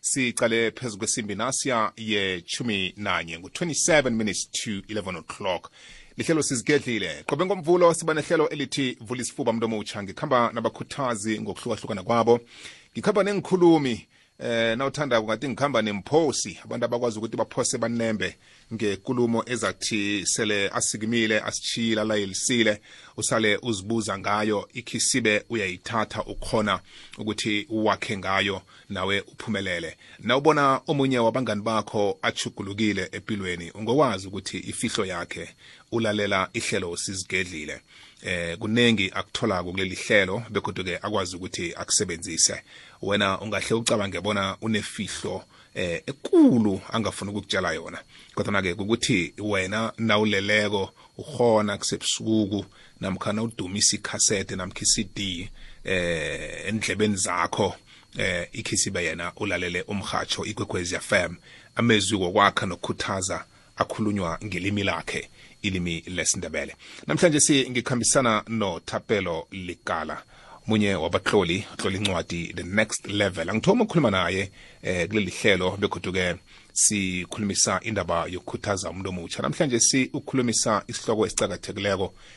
siqale phezu kwesimbi nasiya yechumi nanye ngu-27 minutes to 11 o'clock lihlelo sizigedlile qobe ngomvulo siba nehlelo elithi vula isifuba mntu omutsha ngikhamba nabakhuthazi ngokuhlukahlukana kwabo ngikhamba nengikhulumi eh nawuthanda kungathi ngikhamba nemphosi abantu abakwazi ukuthi baphose banembe ngekulumo ezathi sele asikimile asitshiyile alayelisile usale uzibuza ngayo ikhisibe uyayithatha ukhona ukuthi wakhe ngayo nawe uphumelele nawubona omunye wabangani bakho achugulukile empilweni ungokwazi ukuthi ifihlo yakhe ulalela ihlelo sizigedlile eh kuningi akutholako kuleli hlelo begoduke akwazi ukuthi akusebenzise wena ungahle ucabange bona unefihlo eh ekulu angafuni ukukutshela yona kodwa ke ukuthi wena nawuleleko uhona kusebusuku namkhana udumisa ikhasete namkha i-CD eh endlebeni zakho eh ikhisibe yena ulalele umhatsho ikwekwezi FM amezwi wokwakha nokukhuthaza akhulunywa ngelimi lakhe ilimi lesindebele namhlanje singikhambisana nothapelo likala munye wabatloli utlola incwadi the next level angithoma ukukhuluma naye eh kuleli hlelo begoduke sikhulumisa indaba yokukhuthaza umuntu omutsha namhlanje siukhulumisa isihloko esicakathekileko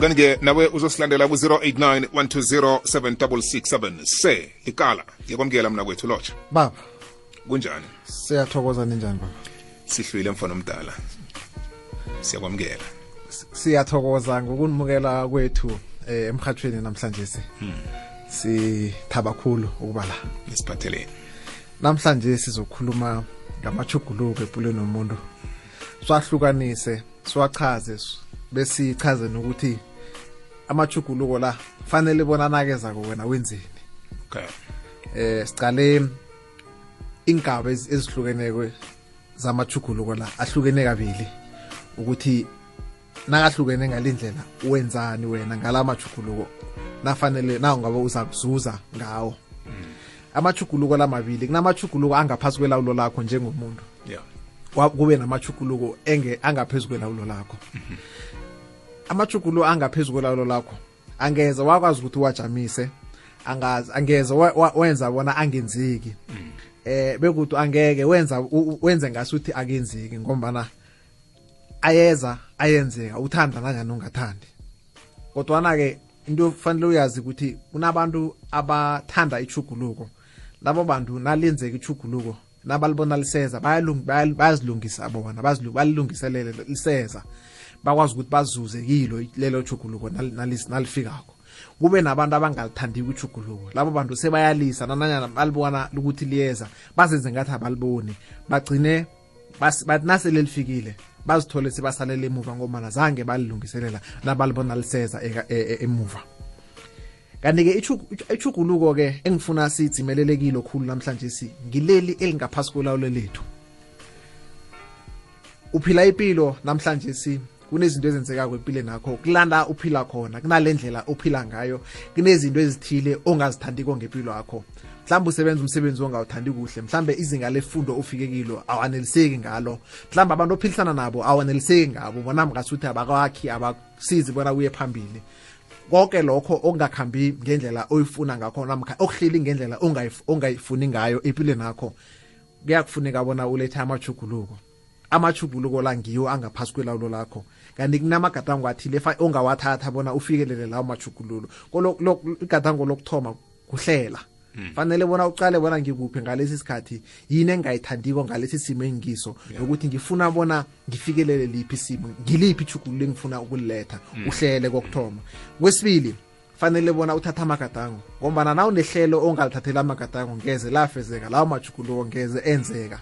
kanike nawe uzosilandela ku-089 1207667 se likala ngiyakwamukela mna kwethu lotsha baba kunjani siyathokoza ninjani baba sihlwile mfana omdala siyakwamukela siyathokoza ngokunimukela kwethu eh, emhathweni namhlanje si hmm. sithaba khulu ukuba la nisiphatheleni namhlanje sizokhuluma ngamachuguluko empilweni nomuntu swahlukanise siwachaze besichaze nokuthi amachuguluko la fanele bona anakeza ko wena wenzeni okay eh siqale ingaba ezihlukeneko zamachuguluko la ahlukene kabili ukuthi nakahlukene ngalindlela wenzani wena ngala machuguluko nafanele nawo ngabe uzakuzuza ngawo amachuguluko lamabili kunamachuguluko angaphasi kwelawulo lakho njengomuntu yeah. kube namachuguluko enge angaphezu kwelawulo lakho mm -hmm. amachuguluko angaphezu kwelawulo lakho angeze wakwazi ukuthi wajamise angazi angeze wenza bona angenzeki mm. eh bekuthi angeke wenza wenze ngasuthi akenzeki ngombana ayeza ayenzeka uthanda nangani ungathandi kodwana-ke into fanele uyazi ukuthi kunabantu abathanda ichuguluko labo bantu nalenzeka ichuguluko nabalibona liseza bayazilungisa bona balilungiselele liseza bakwazi ukuthi bazuze kilo lelo chuguluko nalifikako kube nabantu abangalithandiki uchuguluko labo bantu sebayalisa nananyana balibona ukuthi liyeza bazenze ngathi abaliboni bagcine bathi nasele lifikile bazithole sebasalele emuva ngomana zange balilungiselela nabalibona liseza e, e, e, emuva kanti-ke ichuguluko-ke engifuna sidzimelelekile okhulu namhlanje si ngileli elingaphasi kolawulo lethu uphila ipilo namhlanje si kunezinto ezenzekako empilweni yakho kulanda uphila khona kunale ndlela ophila ngayo kunezinto ezithile ongazithandiko ngempilo yakho mhlawumbe usebenza umsebenzi ongawuthandi kuhle mhlawumbe izinga lefundo ofike kilo awaneliseki ngalo mhlawumbe abantu ophilisana nabo awaneliseki ngabo bona mngasuthi abakakhi abakusizi bona uye phambili konke lokho okungakhambi ngendlela oyifuna ngakho namkha okuhleli ngendlela ongayifuni ngayo empilweni yakho kuyakufuneka bona ulethe amajuguluko amachuguluko la ngiwo angaphasi kwelawulo lakho kanti kunamagadango athile fa ongawathatha bona ufikelele lawo machugululo igadango lokuthoma kuhlela hmm. fanele bona uqale bona ngikuphi ngalesi sikhathi yini engayithandiko ngalesi simo engiso nokuthi ngifuna bona ngifikelele liphi isimo ngiliphi ichugululo engifuna ukuliletha hmm. uhlele kokuthoma kwesibili fanele bona uthatha amagadango ngombana na unehlelo ongalithathela amagadango ngeze lafezeka lawo majuguluko ngeze enzeka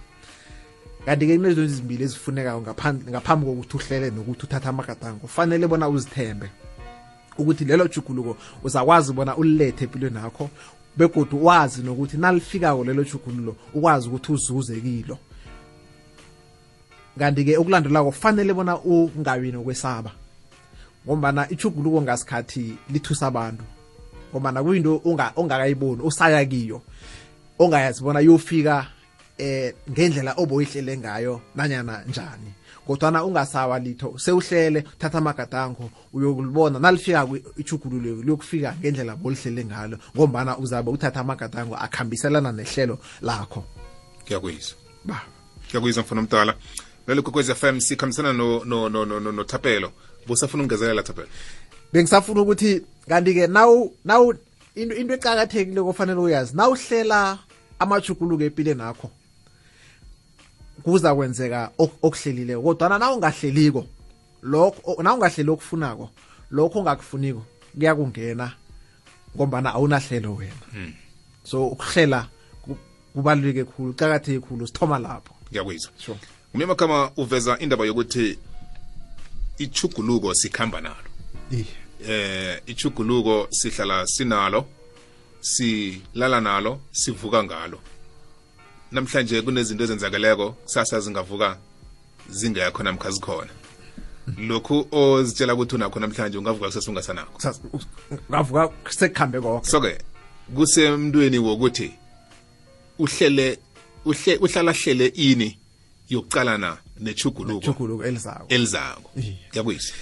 kanti-ke into ezinto ezimbili ezifunekayo ngaphambi kokuthi uhlele nokuthi uthathe amagadango kufanele bona uzithembe ukuthi lelo juguluko uzakwazi bona ulilethe empilweni yakho begodu wazi nokuthi nalifikako lelo jugululo ukwazi ukuthi uzuze kilo kanti-ke okulandelako kufanele bona ungabi nokwesaba ngombana ichuguluko ngasikhathi lithusa abantu ngombana kuyinto ongakayiboni usaya kiyo ongayazi bona yofika eh ngendlela oboyihlele ngayo nanyana njani kodwana ungasawa litho sewuhlele thatha amagadango uyokulibona nalifika ichugululeko liyokufika ngendlela bolihlele ngalo ngombana uzabe uthatha amagadango akhambiselana nehlelo lakho ngiyakuyisa ba ngiyakuyizwa mfana omdala lelo kokwez f m sikhambisana nothapelo busafuna ukungezelela thapelo bengisafuna ukuthi kanti-ke nawu into ecakathekile kofanele uyazi nawuhlela amajuguluko empilweni akho kuza kwenzeka okuhlelileko kodwana na ungahleliko lokho na ungahleli okufunako lokho ongakufuniko kuyakungena ngombana awunahlelo wena hmm. so ukuhlela kubaluleke khulu cakatheke khulu sithoma lapho ngiyakuyizwa sure. umyamakhama uveza indaba yokuthi ichuguluko sikhamba nalo eh ichuguluko sihlala sinalo silala nalo sivuka ngalo namhlanje kunezinto ezenzakeleko kusasa zingavuka zingekho namkha zikhona lokhu ozitshela ukuthi unakho namhlanje ungavuka kusasa ungasanakho ngavuka sekhambe konke so-ke kusemntwini wokuthi uhlele uhle uhlala hlele ini yokucalana nechuguluko elizako elizako yakuyise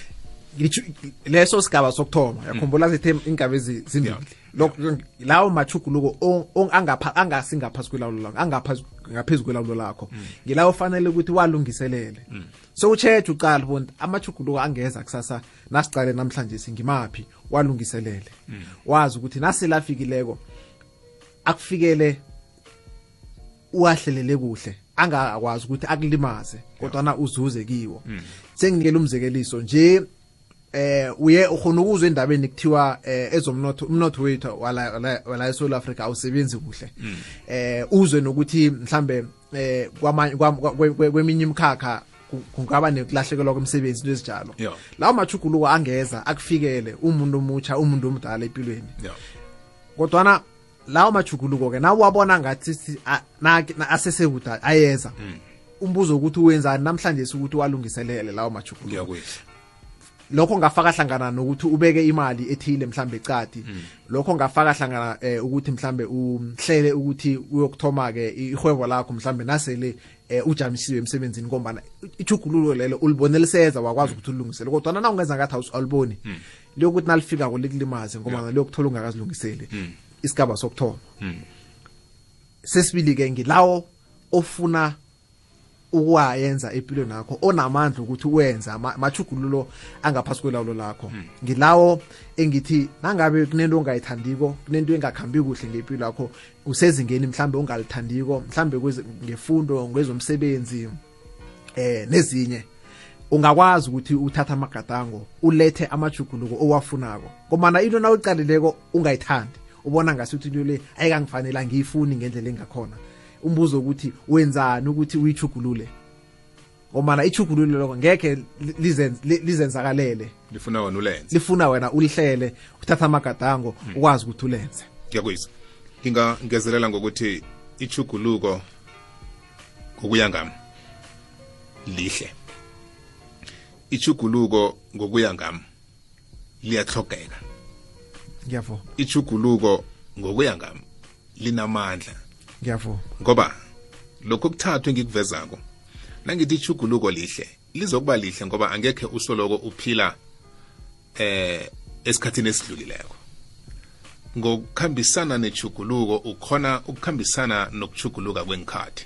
leso sigaba sokuthoma mm. yakhumbula zithe ingaba ezimbili lokho lawo machuguluko angapha angasingaphasi kwelawulo lakho angaphazi ngaphezu kwelawulo lakho mm. ngilawo fanele ukuthi walungiselele mm. so utshethe uqala bonti amachuguluko angeza kusasa nasiqale namhlanje singimaphi walungiselele wazi ukuthi nasilafikileko akufikele uwahlelele kuhle angakwazi ukuthi akulimaze kodwana uzuze kiwo hmm. senginikela umzekeliso nje eh uye ukhona ukuzwa endabeni kuthiwa eh, ezomnotho umnotho wethu wala eSouth Africa awusebenzi kuhle hmm. eh uzwe nokuthi mhlambe eh kwamanye kweminye imkhakha kungaba nekulahlekelwa kwemisebenzi into ezinjalo lawo mathuguluko angeza akufikele umuntu omutsha umuntu omdala empilweni kodwana lawo majuguluko-ke nawuwabona ngathi asesekude ayeza hmm. umbuzo ukuthi wenzani namhlanje ukuthi walungiselele lawo majuguluko lokho ngafaka hlangana nokuthi ubeke imali ethile mhlambe ecadi hmm. lokho ngafaka hlangana eh, ukuthi mhlambe uhlele ukuthi uyokuthoma ke ihwebo lakho mhlambe nasele eh, ujamisiwe emsebenzini ngombana ijugululo lelo ulibone liseza wakwazi ukuthi ulungisele kodwa na ungenza ngathi awuliboni hmm. lokuthi nalifika kulikulimaze ngoba yeah. lokuthola ungakazilungiseli mm. isigaba sokuthoma mm. sesibili ke ngilawo ofuna ukuwayenza empilweni yakho onamandla ukuthi uwenze amachugululo angaphasi kwelawulo lakho hmm. ngilawo engithi nangabe kunento ongayithandiko kunento engakhambi kuhle ngempilo yakho usezingeni mhlambe ongalithandiko mhlambe ngefundo ngezomsebenzi eh nezinye ungakwazi ukuthi uthatha amagadango ulethe amajuguluko owafunako komana into nawuqalileko ungayithandi ubona ngasuthi into le ayikangifanele angiyifuni ngendlela engakhona umbuzo ukuthi wenzani ukuthi uyijugulule ngomana ichugulule lokho ngekhe lizenzakalele lifuna wena ulenze lifuna wena ulihlele uthatha amagadango hmm. ukwazi ukuthi ulenze ngiyakuyizwa ngingangezelela ngokuthi ichuguluko ngokuya ngami lihle ichuguluko ngokuya ngami liyahlogeka ngiyavo ichuguluko ngokuya ngami linamandla ngiyavo ngoba lokho kuthathwe ngikuvezako nangithi ichuguluko lihle lizokuba lihle ngoba angekhe usoloko uphila eh esikhathini esidlulileko ngokukhambisana nechuguluko ukhona ukukhambisana nokuchuguluka kwenkhathi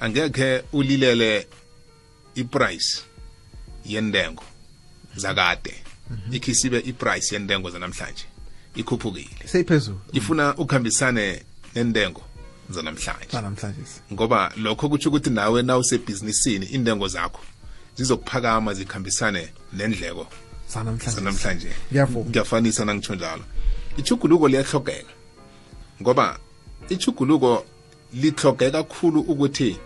angekhe ulilele iprice yendengo zakade mhm. ikhisibe iprice yendengo zanamhlanje ikhuphukile seyiphezulu ifuna ukuhambisane nendengo zanamhlanje zanamhlanje ngoba lokho kutsho ukuthi nawe na usebhizinisini iintengo zakho zizokuphakama zikhambisane nendleko zanamhlanje ngiyafanisa nangitsho njalo ichuguluko liyahlogeka ngoba ichuguluko lihlogeka kakhulu ukuthi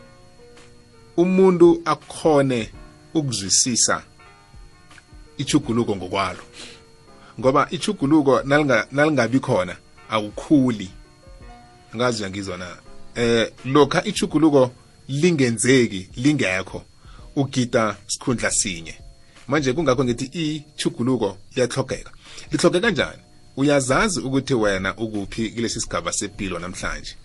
umuntu akhone ukuzwisisa ichuguluko ngokwalo ngoba ichuguluko nalingabi khona awukhuli ngazi uyangizwa na eh lokha ichuguluko lingenzeki lingekho ugida sikhundla sinye manje kungakho ngithi ichuguluko liyahlogeka lihlogeka njani uyazazi ukuthi wena ukuphi kulesi sigaba sepilo namhlanje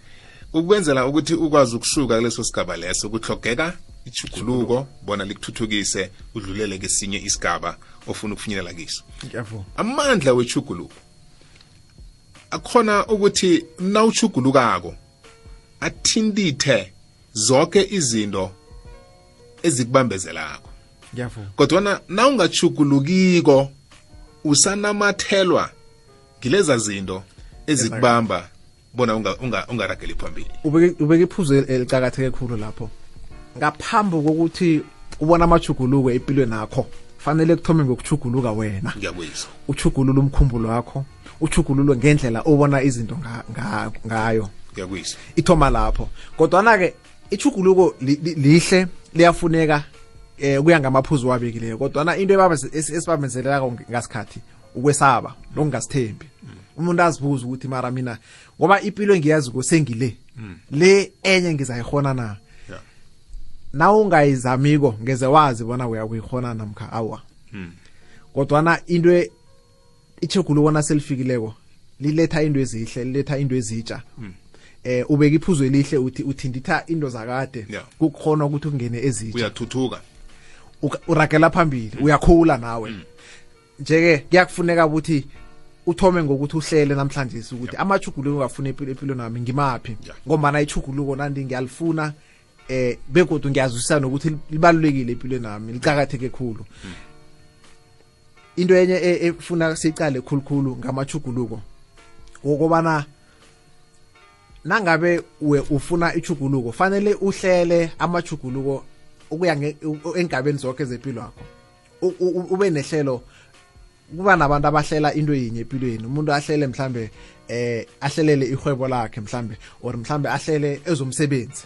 ukwenzela ukuthi ukwazi ukusuka kuleso sigaba leso kuhlogeka ichuguluko bona likuthuthukise udlulele kesinye isigaba ofuna ukufinyelela kiso amandla wechuguluko akhona ukuthi nawuchugulukako athintithe zonke izinto ezikubambezelako ngiyavuma kodwana nawungachugulukiko usanamathelwa ngileza zinto ezikubamba bona ungarageli phambili ubeke iphuzu elicakatheke khulu lapho ngaphambi kokuthi ubona amajuguluko empilweni akho fanele kuthome ngokuchuguluka wena ngiyakuyizwa uchugulula umkhumbulo wakho uchugululwe ngendlela obona izinto ngayo ngiyakuyisa ithoma lapho kodwana-ke ichuguluko lihle liyafuneka eh kuya ngamaphuzu wabekileyo kodwana into ebaba esibambezelelako ngasikhathi ukwesaba nokungasithembi mm. umuntu azibuza ukuthi mara mina ngoba impilo engiyazi ko sengile mm. le enye ngizayihona na na ungayizamiko ngeze wazi bona uyakuyihona namkha awa hmm. kodwana into e, ichegulo bona selifikileko liletha into ezihle liletha into ezitsha hmm. eh ubeka iphuzo elihle uthi uthinditha into zakade kukhona ukuthi ungene ezitsha uyathuthuka uragela phambili hmm. uyakhula nawe njeke kuyakufuneka ukuthi uthome ngokuthi uhlele namhlanje ukuthi amachuguluko ngafuna empilweni nami ngimaphi ngombana ichuguluko nandi ngiyalifuna eh begodu ngiyazwisisa nokuthi libalulekile empilweni nami licakatheke khulu into enye e, efuna sicale khulukhulu ngamachuguluko wokubana nangabe we ufuna ichuguluko fanele uhlele amachuguluko ukuya engabeni zonke zempilo yakho ube nehlelo kuba nabantu abahlela into yinye empilweni umuntu ahlele mhlambe eh ahlelele ihwebo lakhe mhlambe or mhlambe ahlele ezomsebenzi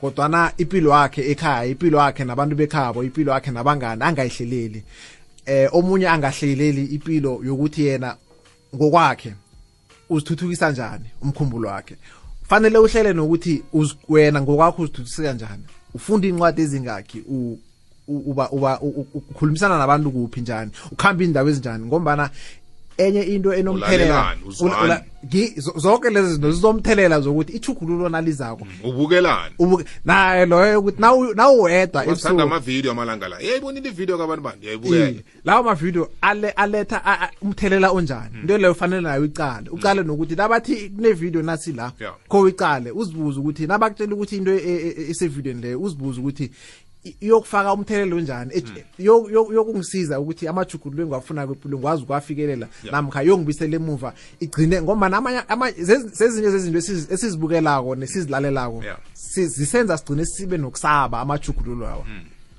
kodwana impilo yakhe ekhaya impilo yakhe nabantu bekhabo impilo yakhe nabangani angayihleleli eh omunye angahleleli impilo yokuthi yena ngokwakhe uzithuthukisa njani umkhumbulo wakhe fanele uhlele nokuthi wena ngokwakho uzithuthukisa kanjani ufunda incwadi ezingakhi uba uba ukhulumisana nabantu kuphi njani ukhamba indawo ezinjani ngombana enye into enomthelela zonke lezi zinto zizomthelela zokuthi ichugululo nalizako mm, ubukelani naye loyo ukuthi nawuwedwa ebusuku amavidiyo amalanga la yayibonile ividiyo kabantu bani yayibukela lawo mavidiyo ale aletha a- a- umthelela onjani into leyo fanele nayo uyiqale uqale nokuthi nabathi kunevidiyo nasi la Yeah. kho uyiqale uzibuze ukuthi nabakutshela ukuthi into e- e- e- esevidiyweni leyo uzibuze ukuthi i- iyokufaka umthelelo onjani ej- yo- yo- yokungisiza ukuthi amajugululo engiwafuna kwempilo ngikwazi ukuwafikelela namkha yongibisela emuva igcine ngombana amanye- ama- zezi- zezinye zezinto esizi- esizibukelako nesizilalelako Yeah. si- zisenza sigcine sibe nokusaba amajugululo lawa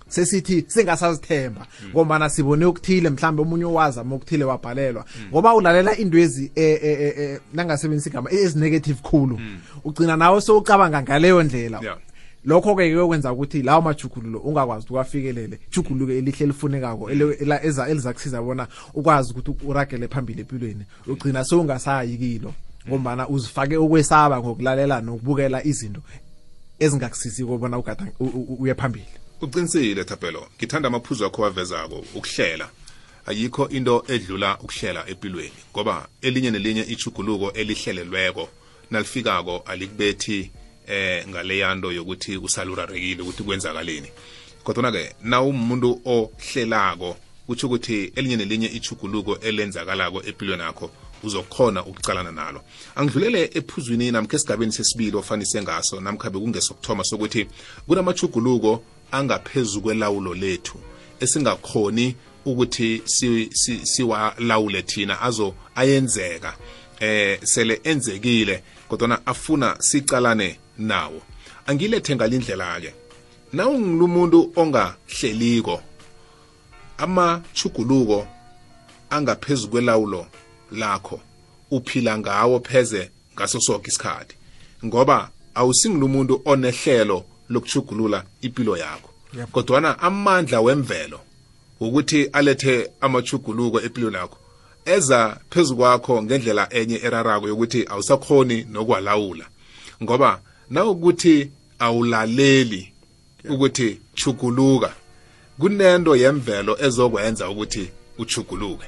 sesithi singasazithemba mm. ngombana sibone okuthile mhlambe omunye owazama okuthile wabhalelwa mm. ngoba ulalela into ezi e, e, e, nangasebenzisa igama ezinegative khulu mm. ugcina nawe sowucabanga ngaleyo ndlela lokho ke kuyokwenza ukuthi lawo majugululo ungakwazi ukuwafikelele juguluke elihle elifunekako eliza kusiza bona ukwazi ukuthi uragele phambili empilweni ugcina sewungasayi kilo ngombana uzifake ukwesaba ngokulalela nokubukela izinto ezingakusiziko bona ugada uye phambili uqinisile thapelo ngithanda amaphuzu akho wavezako ukuhlela ayikho into edlula ukuhlela empilweni ngoba elinye nelinye ichuguluko elihlelelweko nalifikako alikubethi eh ngaleyanto yokuthi usalurarekile ukuthi kwenzakaleni kodwa ke nawumuntu ohlelako kuthi ukuthi elinye nelinye ichuguluko elenzakalako empilweni yakho uzokhona ukucalana nalo angidlulele ephuzwini namkha esigabeni sesibili ofanise ngaso namkha bekungesokuthoma sokuthi kunamachuguluko angaphezu kwelawulo lethu esingakhoni ukuthi siwalawule si, si thina azo ayenzeka eh sele enzekile kodwana afuna sicalane nawo angilethe ngalindlela ke nawungilumuntu ongahleliko amachuguluko angaphezulu kwelawulo lakho uphila ngawo pheze ngaso soke isikhathi ngoba awusingilumuntu onehlelo lokuchugulula impilo yakho kodwana amandla wemvelo ukuthi alethe amachuguluko empilweni yakho eza phezu kwakho ngendlela enye erarako yokuthi awusakhoni nokwalawula ngoba nawukuthi awulaleli ukuthi chuguluka kunento yemvelo ezokwenza ukuthi uchuguluke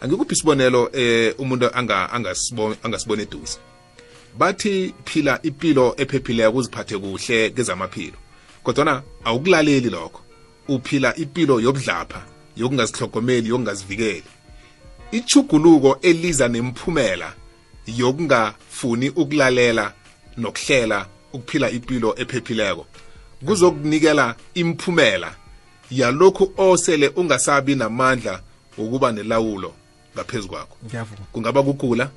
angikuphi isibonelo eh umuntu anga angasiboni angasiboni eduze bathi phila impilo ephephileko uziphathe kuhle kezamaphilo kodwana awukulaleli lokho uphila ipilo yobudlapha yokungazihlogomeli yokungazivikeli ichuguluko eliza nemphumela yokungafuni ukulalela nokuhlela ukuphila ipilo ephephileko kuzokunikela imphumela yalokhu osele ungasabi namandla wokuba nelawulo ngaphezu kwakho kungaba kugula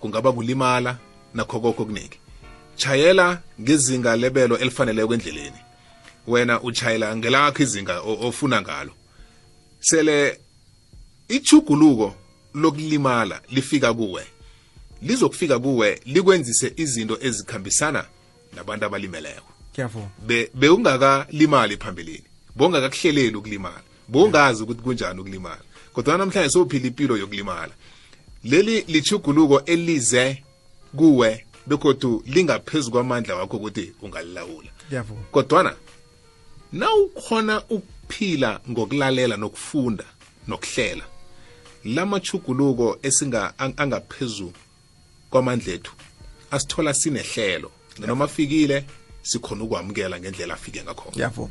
kungaba kulimala nakho kokho okuningi chayela ngezinga lebelo elifaneleko endleleni wena uchayela ngelakho izinga ofuna ngalo sele ichuguluko lokulimala lifika kuwe lizokufika kuwe likwenzise izinto ezikhambisana nabantu abalimeleko ngiyavuma be bewungakalimali phambilini bongakakuhleleli ukulimala bongazi ukuthi kunjani ukulimala kodwa namhlanje sophila impilo yokulimala leli lichuguluko elize kuwe bekodu lingaphezu kwamandla wakho ukuthi ungalilawula kodwana nawukhona ukuphila ngokulalela nokufunda nokuhlela lamachuguluko esinga angaphezulu kwamandla ethu asithola sinehlelo noma afikile sikhona ukwamukela ngendlela afike ngakhona ngiyavuma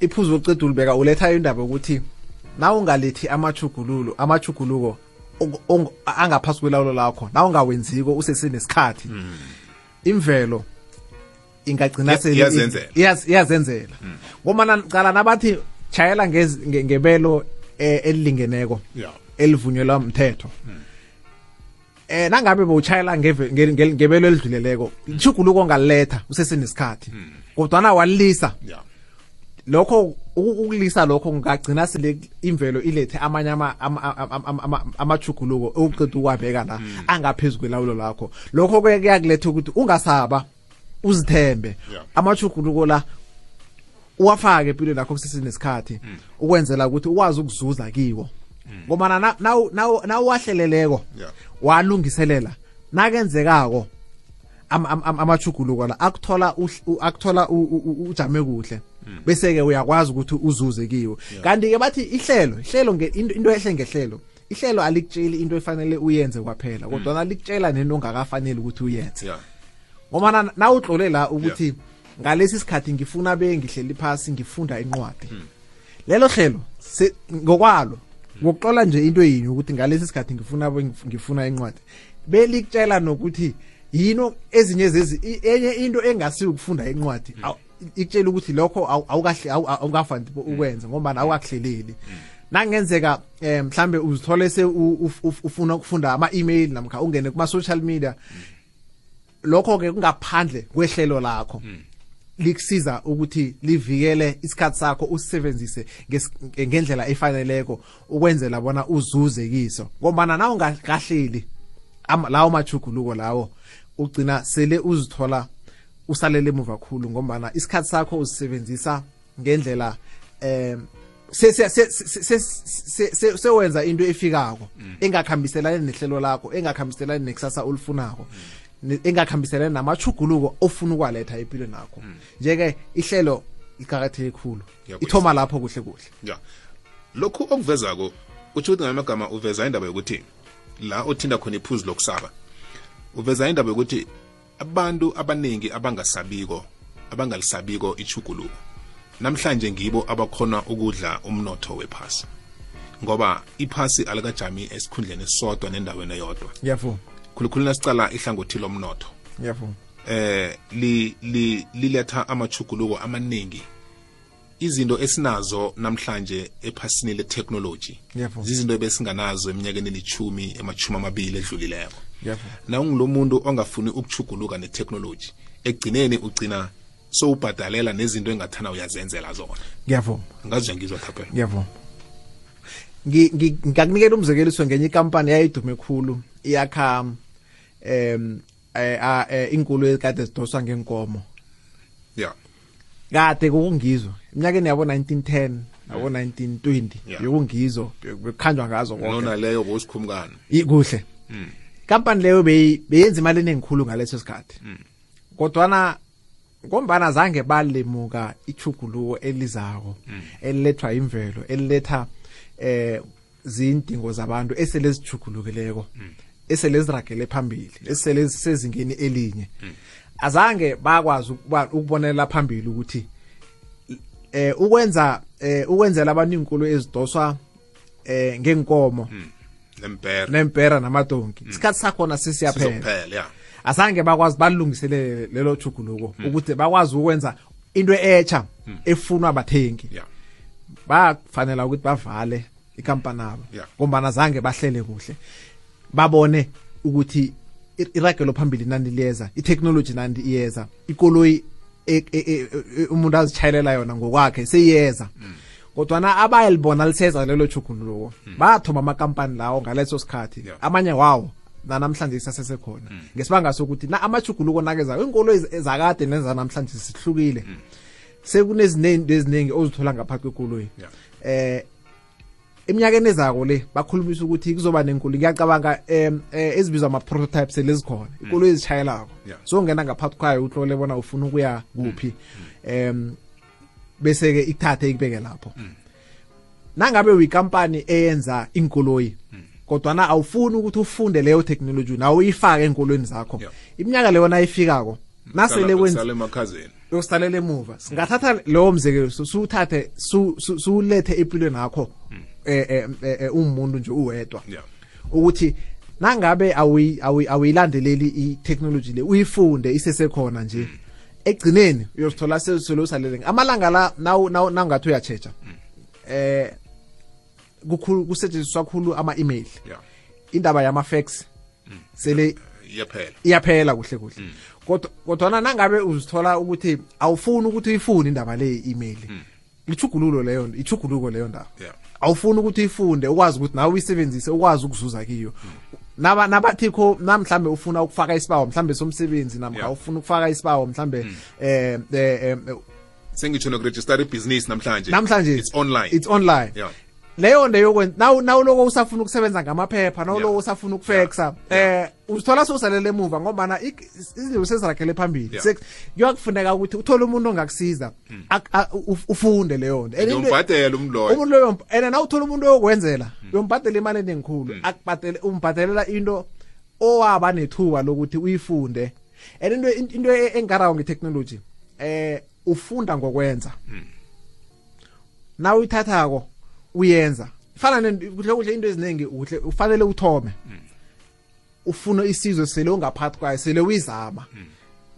iphuzu lokuceda ulibeka uletha indaba yokuthi na ungalethi amachugululo amachuguluko angaphasi kwelawulo lakho na ungawenziko usesenesikhathi hmm. imvelo ingagcina iyazenzela hmm. ngomana cala nabathi chayela ngebelo eh, elilingeneko elivunyelwa mthetho hmm. eh nangabe bowutshayela ngebelo elidluleleko ishuguluko ngaliletha usesenesikhathi hmm. kodwana walisa lokho ukulisa lokho ngagcina sile imvelo ilethe amanye amachuguluko okuqeda ukwabeka la hmm. angaphezulu kwelawulo lakho lokho kuyakuletha ukuthi ungasaba uzithembe yeah. amachuguluko la uwafake empilweni lakho kusesenesikhathi mm. ukwenzela ukuthi ukwazi ukuzuza kiwo mm. ngomana nawuwahleleleko yeah. walungiselela nakenzekako amachuguluko la akuthola akuthola ujame kuhle mm. bese ke uyakwazi ukuthi uzuze kiwo kanti ke bathi ihlelo ihlelo into ehle ngehlelo ihlelo alikutsheli into efanele uyenze kwaphela hmm. kodwa nalikutshela nento ongakafanele ukuthi uyenze yeah. ngoba nawutlole la ukuthi yeah. ngalesi sikhathi ngifuna be ngihleli phasi ngifunda incwadi hmm. lelo hlelo ngokwalo ngokuxola nje into yini ukuthi ngalesi sikhathi ngifuna ngifuna incwadi belikutshela nokuthi yino ezinye zezi enye into engasiwe ukufunda incwadi hmm. ikutshela ukuthi lokho awukahle awukafanele ukwenza ngoba awukakuhleleli mm. nangenzeka eh mhlambe uzithole se ufuna ukufunda ama email namkha ungene kuma social media mm. lokho ke kungaphandle kwehlelo lakho mm. likusiza ukuthi livikele isikhathi sakho usisebenzise ngendlela efaneleko ukwenzela bona uzuze kiso ngombana nawo ngahleli lawo majuguluko lawo ugcina sele uzithola usalele emuva khulu ngombana isikhathi sakho usisebenzisa ngendlela eh sewenza into efikako mm. engakhambiselani nehlelo lakho engakhambiselani nekusasa olifunako mm. engakhambiselani namachuguluko ofuna ukwaletha empilweni nakho mm. nje-ke ihlelo liqakatheke khulu ithoma lapho kuhle kuhle ya lokhu okuvezako utsho ukuthi ngamagama uveza indaba yokuthi la othinda khona iphuzu lokusaba uveza indaba yokuthi abantu abaningi abangasabiko abangalisabiko ichuguluko namhlanje ngibo abakhona ukudla umnotho wephasi ngoba iphasi alikajami esikhundleni esisodwa nendaweni eyodwa ngiyavuma khulukhulu nasicala ihlangothi lomnotho ngiyavuma eh li li liletha amachuguluko amaningi izinto esinazo namhlanje ephasini le-technology zizinto ebesinganazo eminyakeni elithumi emachumi amabili edlulileko na ungulo muntu ongafuni ukuchuguluka ne-technology ekugcineni ugcina sowubhadalela nezinto engathana uyazenzela zona ngiyavuma ngazizwa ngizwa thapelo ngiyavuma ngakunikela umzekeliso ngenye ikampani yayidume khulu iyakha um eh, ah, eh inkulu ekade zidoswa ngenkomo yeah kade kokungizwa eminyakeni yabo 1910 yabo 1920 yokungizo bekukhanjwa ngazo konke nona leyo bosikhumkana kuhle hmm. kampani leyo beyenza imali enengikhulu ngaleso sikhathi hmm. kodwana ngombana zange balimuka ichuguluko elizako hmm. elilethwa imvelo eliletha eh ziyindingo zabantu esele zijugulukileko mm. esele ziragele phambili esele sezingeni elinye mm. azange bakwazi ukubonela phambili ukuthi eh ukwenza eh ukwenzela abantu inkulu ezidoswa eh ngenkomo hmm. nempera nempera namadonki hmm. isikhathi sakhona sisiyaphela yeah asange bakwazi balungiselele lelo juguluko hmm. ukuthi bakwazi ukwenza into etsha hmm. efunwa abathengi yeah. bafanela ukuthi bavale ikampani abo yeah. ngombana zange bahlele kuhle babone ukuthi iragelo phambili nandi liyeza itechnology nandi iyeza ikoloyi e, e, e, umuntu azitshayela yona ngokwakhe seyiyeza mm. kodwana abayalibona liseza lelo tjhuguluko hmm. bathoma amakampani lawo ngaleso sikhathi amanye wawo nanamhlanje isasesekhona hmm. ngesibanga sokuthi na amajhuguluko nakezayo iinkolo ezakade nezanamhlanje sihlukile hmm. sekunezinento eziningi ozithola ngaphathi kwekoloyi eh eminyakeni ezako le bakhulumisa ukuthi kuzoba nenkulu ngiyacabanga um ezibizwa ama-prototypes lezikhona ikoloyi ezishayelako so ngena ngaphathi kwayo uhlole bona ufuna ukuya kuphi um bese-ke ikuthathe ikubeke lapho mm. nangabe uyikampani eyenza inkoloyi mm. kodwana awufuni ukuthi ufunde leyo technology nawe uyifake enkolweni zakho yeah. iminyaka leyo nayifikako mm. nasele yokusalela emuva singathatha lowo mzekelo siwuthathe siwulethe empilweni yakho mm. eh, eh, eh, eh umuntu nje uwedwa yeah. ukuthi nangabe awuyilandeleli i-technology le uyifunde isesekhona nje mm. ekugcineni uyozithola sezisolo usalele amalanga la nangathi uyatsheja mm. eh kukhulu kusetshenziswa khulu ama-email indaba yama-fax mm. sele iyaphela iyaphela kuhle kuhle mm. kodwa kodwana nangabe uzithola ukuthi awufuni ukuthi uyifune indaba le i-email lithugululo leyo ithuguluko leyo ndaba yeah. awufuni ukuthi ifunde ukwazi ukuthi nawe uyisebenzise ukwazi ukuzuza kiyo mm. naba nabathi kho namhlambe ufuna ukufaka isibawo mhlambe somsebenzi namkha yeah. ufuna ukufaka isibawo mhlambe mm. eh, eh, eh, eh sengitsho nokuregister ibhizinisi namhlanje namhlanje it's online it's online yeah. leyo nto yokwenza nawu nawuloko usafuna ukusebenza ngamaphepha nawuloko usafuna ukufexa eh uzithola sowusalele emuva ngobana izinto seziragele phambili kuyakufuneka ukuthi uthole umuntu ongakusiza hmm. ufunde leyo nto umbhadele umuntu loyo umuntu loyo and nawuthola umuntu oyokwenzela hmm. uyombhadela imali enengikhulu hmm. akubhadele umbhadelela into owaba nethuba lokuthi uyifunde and into into e-, engarawo ngetechnology eh ufunda ngokwenza hmm. nawe uyithathako uyenza fana kuhle kuhle into eziningi kuhle ufanele uthome mm. ufuna isizwe sele ungaphathi kwayo sele uyizama mm.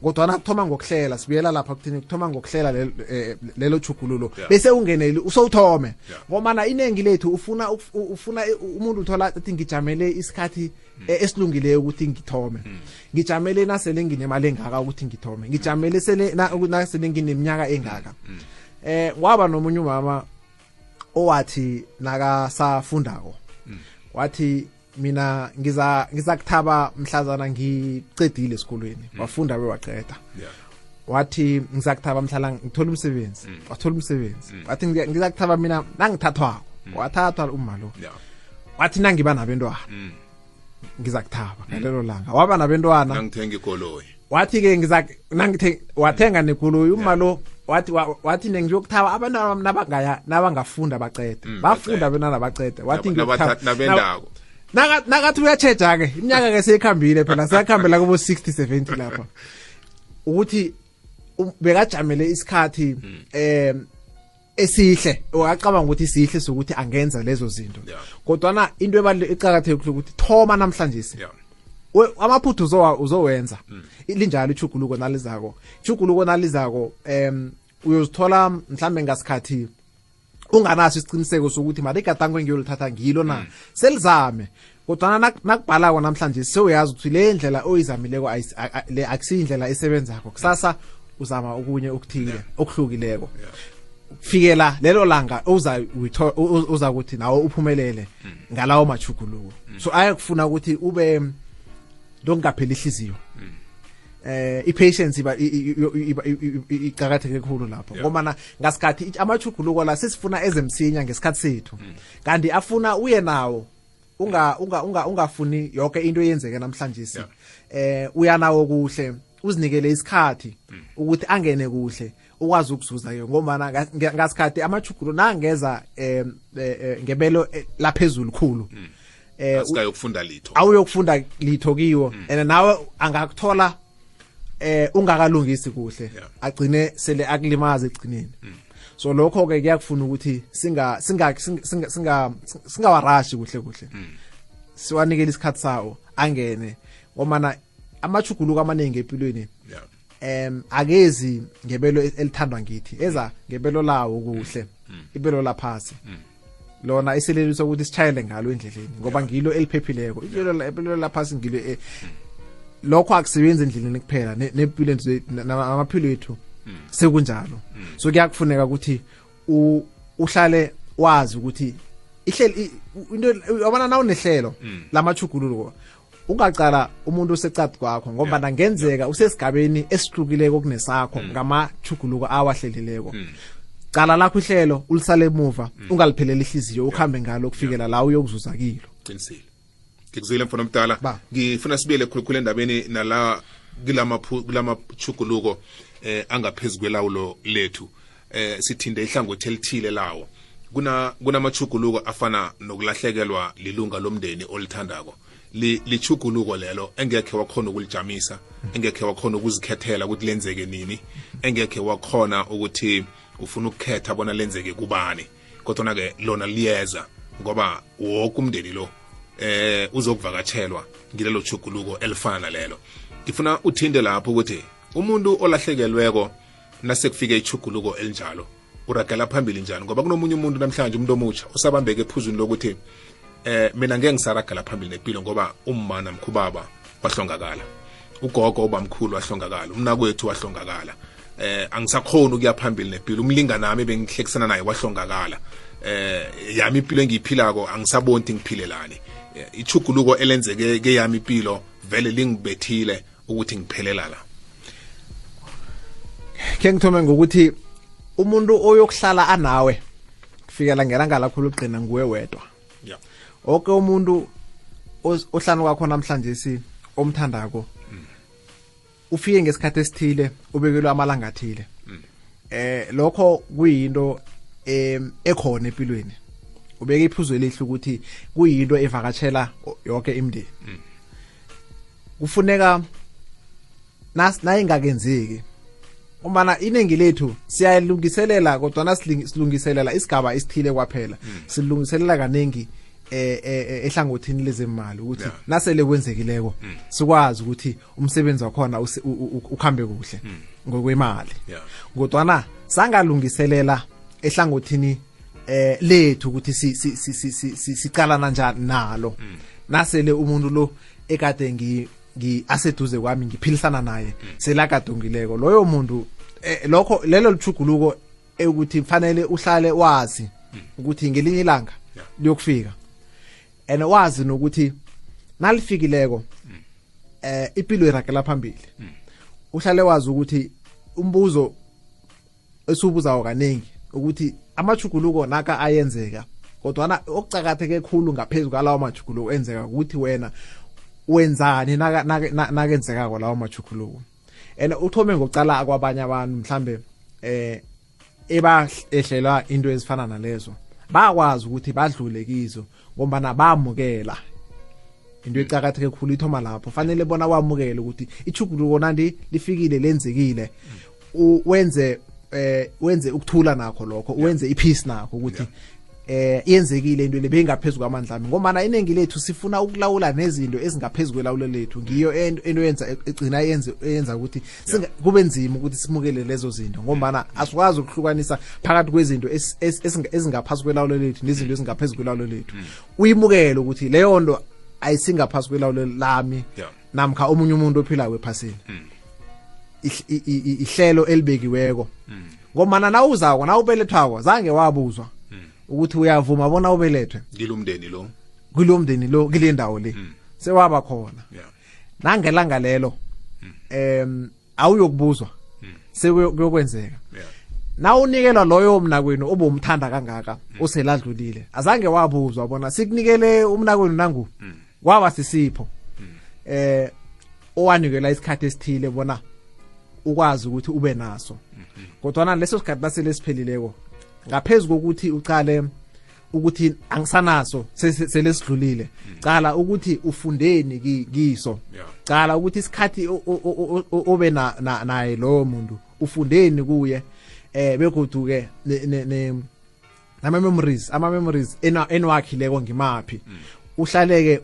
kodwa nakuthoma ngokuhlela sibuyela lapha kuthini kuthoma ngokuhlela eh, lelo chugululo bese ungeneli usowuthome ngomana inengi lethu ufuna ufuna umuntu uthola athi ngijamele isikhathi e-, esilungileyo ukuthi ngithome hmm. ngijamele nasele nginemali engaka ukuthi ngithome ngijamele sele nasele ngineminyaka engaka hmm. eh waba nomunye umama owathi nakasafundako hmm. wathi mina ngiza ngizakuthaba mhlazana ngicedile esikolweni wafunda bewaqeda wathi ngizakuthaba mhlala ngithola umsebenzi mm. wathola umsebenzi mm. wathi ngizakuthaba mina nangithathwako mm. wathathwa umma lo wathi nangiba nabentwana ngizakuthaba ngalelo langa waba nabentwana ngithenga ikoloyi wathi ke ngizanangithe wathenga nekoloyi umma lo wathi wathi nengiyokuthaba abantu nabangaya nabangafunda baqede bafunda abentwana baqede wathi nabendako nakathi uyatsheja-ke iminyaka-ke seyikhambile phela seyakuhambela kubo-60 70 lapha ukuthi um, bekajamele isikhathi hmm. eh esihle wakacabanga ukuthi sihle sokuthi angenza lezo zinto kodwa na into ebalule icakathekile ukuthi thoma namhlanje si amaphuthu uzowa uzowenza hmm. linjalo ichuguluko nalizako ichuguluko nalizako em uyozithola mhlambe ngasikhathi unganaso isiqiniseko sokuthi mali igadango engiyolithatha ngilo na mm. selizame kodwana nakubhalako namhlanje sewuyazi ukuthi le ndlela oyizamileko le akusiyindlela esebenzakho kusasa uzama okunye okuthile okuhlukileko fikela lelo langa uza kuthi nawe uphumelele mm. ngalawo machuguluko mm. so ayakufuna ukuthi ube ndokungapheli ihliziyo eh i-patience iba iqakatheke khulu lapho ngomana ngasikhathi amachuguluko la sisifuna ezemsinya ngesikhathi sethu mm. kanti afuna uye nawo unga unga unga ungafuni yonke into eyenzeke namhlanje si eh uya nawo kuhle uzinikele isikhathi mm. ukuthi angene kuhle ukwazi ukuzuza ke ngombana ngasikhathi amachugulo nangeza eh, eh, eh ngebelo eh, laphezulu khulu mm. eh asikayokufunda litho awuyokufunda litho kiwo mm. and nawe angakuthola eh ungakalungisi kuhle agcine sele akulimaza egcineni mm. so lokho ke kuyakufuna ukuthi singa singa singa singa singawarashi kuhle kuhle siwanikele isikhathi sawo angene ngomana amachuguluko amaningi empilweni em akezi ngebelo elithandwa ngithi eza ngebelo lawo kuhle mm. ibelo laphasi mm. lona isileliso ukuthi sitshayele ngalo endleleni ngoba ngilo eliphephileko ibelo laphasi ngilo e- lokho akusebenzi endleleni kuphela nempilo namaphilo ethu mm. sekunjalo so kuyakufuneka ukuthi uhlale wazi ukuthi ihlelo into yabona nawunehlelo lamachuguluko ungaqala umuntu oseqadi kwakho ngombana ngenzeka usesigabeni esihlukileko kunesakho mm. ngamajuguluko awahlelileko mm. cala lakho ihlelo ulisale emuva mm. ungalipheleli ihliziyo ukuhambe ngalo kufikela la uyokuzuza kilo qinisile ngikuzwile mfana omdala ngifuna sibuyele khulukhulu endabeni nala kulamachuguluko um eh, angaphezu kwelawulo lethu eh sithinde ihlangothi elithile lawo kuna kunamachuguluko afana nokulahlekelwa lilunga lomndeni olithandako lichuguluko lelo engekhe wakhona ukulijamisa engekhe wakhona ukuzikhethela ukuthi lenzeke nini engekhe wakhona ukuthi ufuna ukukhetha bona lenzeke kubani kodwa ke lona liyeza ngoba woke umndeni lo eh uzokuvakatshelwa ngilelo chuguluko elifana nalelo ngifuna uthinte lapho ukuthi umuntu olahlekelweko nasekufika ichuguluko elinjalo uragela phambili njani ngoba kunomunye umuntu namhlanje umuntu omutsha usabambeke ephuzwini lokuthi eh mina ngeke ngisaragela phambili nempilo ngoba umma namkhubaba wahlongakala ugogo ubamkhulu wahlongakala umnakwethu wahlongakala eh angisakhona ukuya phambili nempilo umlinga nami bengihlekisana naye wahlongakala eh yami impilo engiyiphilako angisaboni ukuthi ngiphilelani eh, ichuguluko elenzeke ke yami impilo vele lingibethile ukuthi ngiphelela la ke ngithome ngokuthi umuntu oyokuhlala anawe kufikela ngelanga lakho lugcina nguwe wedwa yeah. oke umuntu ohlanu kwakho namhlanje si omthandako mm. ufike ngesikhathi esithile ubekelwe amalanga athile mm. eh lokho kuyinto ekhona empilweni ubeke iphuzu elihle ukuthi kuyinto evakatshela yonke imndeni mm. kufuneka nayingakenzeki umbana iningi lethu siyayilungiselela kodwa nasilungiselela isigaba esithile kwaphela hmm. silungiselela kaningi eh, eh, eh ehlangothini lezemali ukuthi yeah. nasele kwenzekileko mm. sikwazi ukuthi umsebenzi wakhona ukhambe kuhle mm. ngokwemali yeah. kodwana sangalungiselela ehlangothini eh lethu ukuthi si- si- si- si- si- si- sicalana njani nalo nasele umuntu lo ekade ngi ngi aseduze kwami ngiphilisana naye selakadungileko loyo muntu eh, lokho lelo lithuguluko ukuthi kufanele uhlale wazi ukuthi ngelinye ilanga liyokufika and wazi nokuthi nalifikileko eh ipilo iragela phambili uhlale wazi ukuthi umbuzo esiwubuzawo kaningi ukuthi amajuguluko naka ayenzeka kodwana okucakatheke khulu ngaphezu kwalawo majuguluko enzeka ukuthi wena wenzani nakenzekako lawo majuguluko and uthome ngokucala kwabanye abantu mhlambe eh ebahlelwa into ezifana nalezo bakwazi ukuthi badlule kizo ngombana bamukela into ecakatheke khulu ithoma lapho fanele bona wamukele ukuthi ichuguluko nandi lifikile lenzekile wenze eh wenze ukuthula nakho lokho wenze ipeace nakho ukuthi eh yenzekile into le beyingaphezulu kwamandla ami ngombana iningi lethu sifuna ukulawula nezinto ezingaphezulu kwelawulo lethu ngiyo ento yenza egcina yenza ukuthi kube nzima ukuthi simukele lezo zinto ngombana mm. asikwazi ukuhlukanisa phakathi kwezinto ezingaphasi kwelawulo lethu nezinto ezingaphezulu kwelawulo lethu mm. uyimukele ukuthi leyo nto ayisingaphasi kwelawulo lami namkha omunye umuntu ophilayo ephasini mm. ihlelo elibekiweko ngombana nawuzako nawubelethwako zange wabuzwa ukuthi uyavuma bona ubelethwe ngilomndeni lo ngilomndeni lo kile ndawo le sewaba khona nangelanga lelo em awuyokubuzwa sekuyokwenzeka na unikelwa loyo mnakwenu obomthanda kangaka useladlulile azange wabuzwa bona sikunikele umnakwenu nangu waba sisipho eh owanikela isikhathi esithile bona ukwazi ukuthi ube naso kodwana leso sikhathi nasele siphelileko ngaphezu kokuthi ucale ukuthi angisanaso selesidlulile cala ukuthi ufundeni kiso cala ukuthi isikhathi obe naye lowo muntu ufundeni kuye eh begodu ke nama memories ama memories eniwakhileko ngimaphi mm. uhlaleke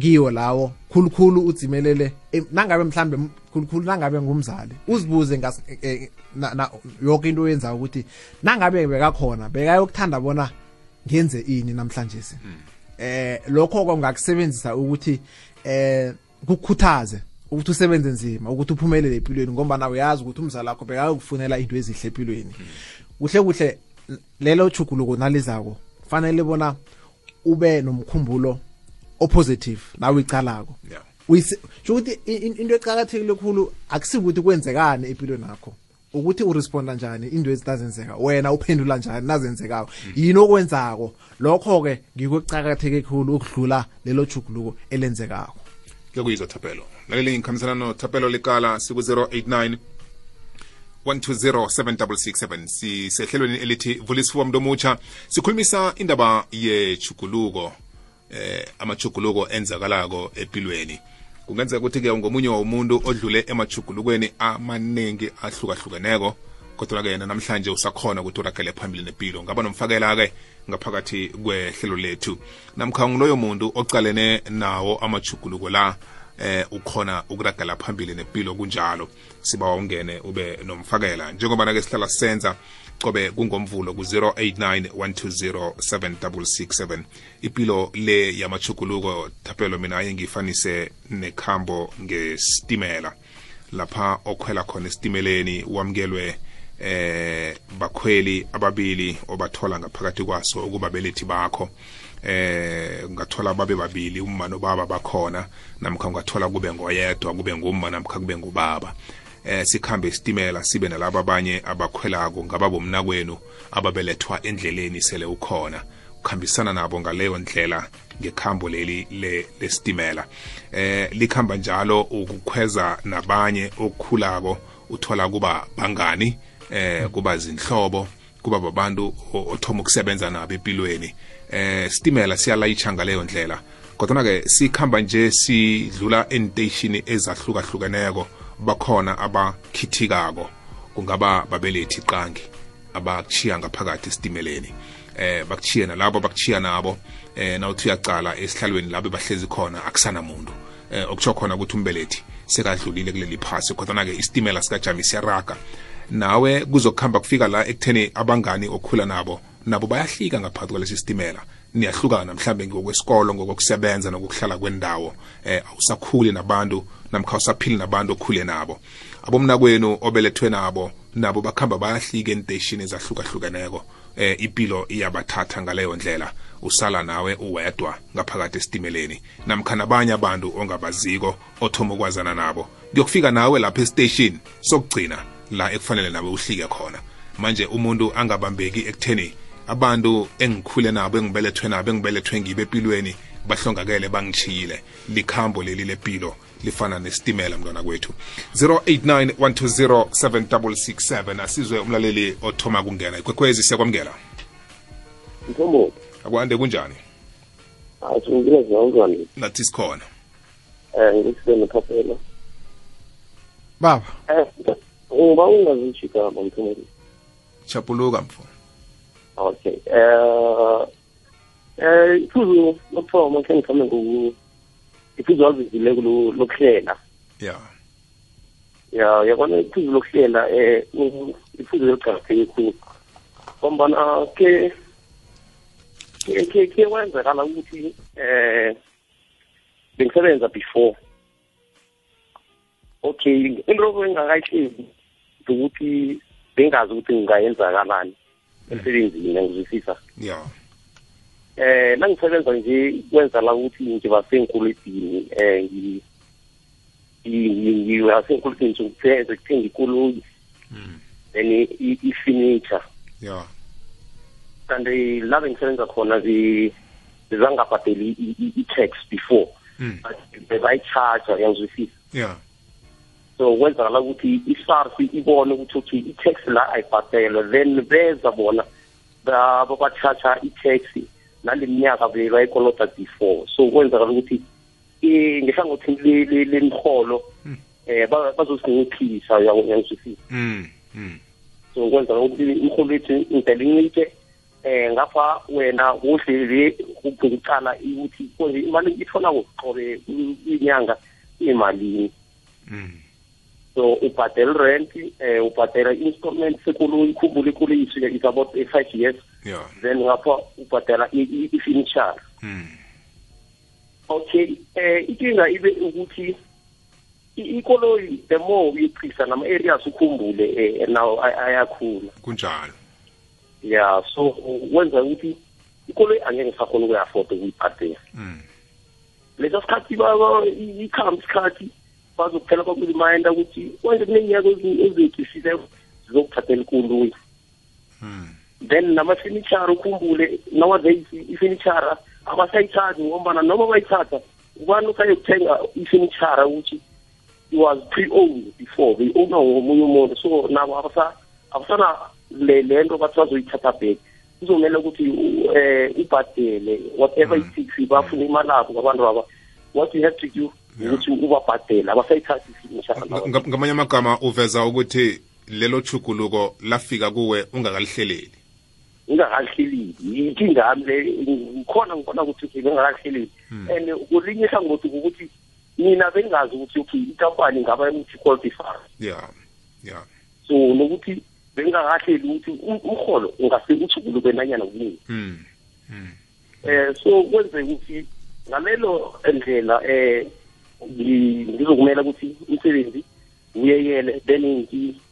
kiyo lawo khulukhulu udzimelele e, nangabe mhlambe khulukhulu nangabe ngumzali uzibuze e, e, yonke into oyenzayo ukuthi nangabe bekakhona bekayokuthanda bona ngenze ini namhlanje si hmm. eh lokho kongakusebenzisa ukuthi eh kukhuthaze ukuthi usebenze nzima ukuthi uphumelele empilweni ngoba nawe uyazi ukuthi umzali wakho bekayokufunela into ezihle empilweni hmm. kuhle kuhle lelo chuguluko nalizako fanele bona ube nomkhumbulo opositive nawe icalako yeah. ukuthi into eqakathekile khulu akusikuthi kwenzekani empilweni yakho ukuthi uresponda njani into ezitazenzeka wena uphendula njani nazenzekako yini okwenzako lokho-ke ngiko kucakatheke khulu ukudlula lelo juguluko elenzekako kuyokuyizwa thapelo laleli ngikhambisana nothapelo likala siku-089 1207667 sisehlelweni elithi vulisiwa mntu omutsha sikhulumisa indaba yejuguluko eh amachuguluko enzakalako empilweni kungenzeka ukuthi ke ungomunye womuntu odlule emachugulukweni amaningi ahlukahlukeneko kodwa ke yena namhlanje usakhona ukuthi uragele phambili nempilo ngaba nomfakela ke ngaphakathi kwehlelo lethu namkha ngiloyo muntu ocalene nawo amachuguluko la eh ukhona ukuragela phambili nempilo kunjalo siba ungene ube nomfakela njengoba nake sihlala senza qobe kungomvulo ku-089 120 7667 ipilo le yamachuguluko thapelo mina aye ngifanise nekhambo ngesitimela lapha okhwela khona esitimeleni wamkelwe eh bakhweli ababili obathola ngaphakathi kwaso ukuba belethi bakho eh ungathola babe babili umma nobaba bakhona namkha ungathola kube ngoyedwa kube ngumma namkha kube ngubaba eh sikhambe isitimela sibe nalabo abanye abakhwelako ngaba bomnakwenu ababelethwa endleleni sele ukhona ukhambisana nabo ngaleyo ndlela ngekhambo leli lesitimela eh likhamba njalo ukukhweza nabanye okukhulako uthola kuba bangani eh kuba zinhlobo kuba babantu othoma ukusebenza nabo empilweni eh sitimela siyalayitsha ngaleyo ndlela kodwana-ke sikhamba nje sidlula eenteyishini ezahlukahlukeneko bakhona abakhithikako kungaba babelethi qangi abakushiya ngaphakathi esitimeleni eh bakuchiye nalabo bakuchiya nabo eh nawuthi uyacala esihlalweni labo bahlezi khona akusana muntu eh okusho khona ukuthi umbelethi sekadlulile kuleli phasi kodwa ke isitimela sikajami siyaraga nawe kuzokuhamba kufika la ekutheni abangani okhula nabo nabo bayahlika ngaphathi kwalesi sitimela niyahlukana mhlambe ngokwesikolo ngokokusebenza nokuhlala kwendawo eh awusakhuli nabantu namkha usaphili nabantu okhule nabo abomnakwenu obelethwe nabo nabo bakhamba bayahlika enteshini ezahlukahlukeneko eh impilo iyabathatha ngaleyo ndlela usala nawe uwedwa ngaphakathi esitimeleni namkhana abanye abantu ongabaziko othoma ukwazana nabo ngiyokufika nawe lapha estation sokugcina la ekufanele nawe uhlike khona manje umuntu angabambeki ekutheni abantu engikhule nabo engibelethwe nabo engibelethwe ngibe empilweni bahlongakele bangishiyile likhambo leli lempilo lifana nesitimela mntwana kwethu 0891207667 asizwe umlaleli othoma kungena ikwekhwezi siyakwamukela mthombo akwande kunjani asingile zonke nathi sikhona eh ngisile nephapelo baba eh ngiba ungazishika mamthumeli chapuluka mfo okay eh eh iphuzu lokuthoma khe ngikhambe ngoku iphuzu wazizile lokuhlela ya ya yabona iphuzu lokuhlela um iphuzu eliqakatheke khulu ngombana ke ke kuyenzakala ukuthi um bengisebenza before okay into engakayihlezi ukuthi bengazi ukuthi ngingayenzakalani emsebenzini ngiyangizwisisa ya eh nangisebenza nje kwenzela ukuthi ngiba senkulu edini eh asenkulukeni sokutheza kuthenga ikoloyi hmm. then i-furniture yeah kanti la bengisebenza khona zizangabhadeli i-tax before hmm. bebayicharger yangizwisisa yeah so kwenzakala ukuthi i-sars ibone ukuthi uthi i-tax la ayibhadelwe then beza bona babatshatsha i-tax nale minyaka bebayikolota before so kwenzakala ukuthi ngehlangothini lemiholo um bazosinciphisa uyangizwisisa so kwenzela ukuthi imiholo yethu ngidele incike eh ngapha wena kuhleli ukugcicana ukuthi konje imali ithola ngokuqobe inyanga imalini mm. so ubhadela rent eh ubhadela installment sekoloyi ikhumbula ikoloyi isuke is about five years then ngapha ubhadela i-furniture mm. okay eh ikinga ibe ukuthi ikoloyi the more uyichisa nama areas ukhumbule eh, nawo ayakhula kunjalo yeah so wenza ukuthi ikoloyi angeke ngisakhona ukuyafoda ukuyibhadela mm. lesa sikhathi ikhamba isikhathi bazokuphela kwakuzimayenda ukuthi wanje kuneenyaka ezincikisile zizokuthathela ikoloyi hmm. then namafinitshara ukhumbule nowadays ifinitshara abasayithathi ngombana noma bayithatha ubani usayokuthenga ifinitshara ukuthi it was pre-owned before they owna ngomunye umuntu so nabo abasana le lento bathi bazoyithatha back kuzomele ukuthi eh ubhadele whatever mm. it takes bafuna imali abo kwabantu baba what you have to do ukuthi ubabhadele abasayithathi ifinitshara ngamanye amagama uveza ukuthi lelo chuguluko lafika kuwe ungakalihleleli ngingakalihleleli yinkinga yami le ngikhona ngibona ukuthi ngingakalihleleli hmm. and kulinye ihlangothi ukuthi mina bengazi ukuthi okay inkampani ngaba ukuthi qualify yeah yeah so nokuthi bengingakahleli ukuthi um-, umholo ungase uthi kulube nanyana kunini hmm. hmm. eh so kwenze ukuthi ngalelo ndlela eh ngizokumela ukuthi umsebenzi uyeyele then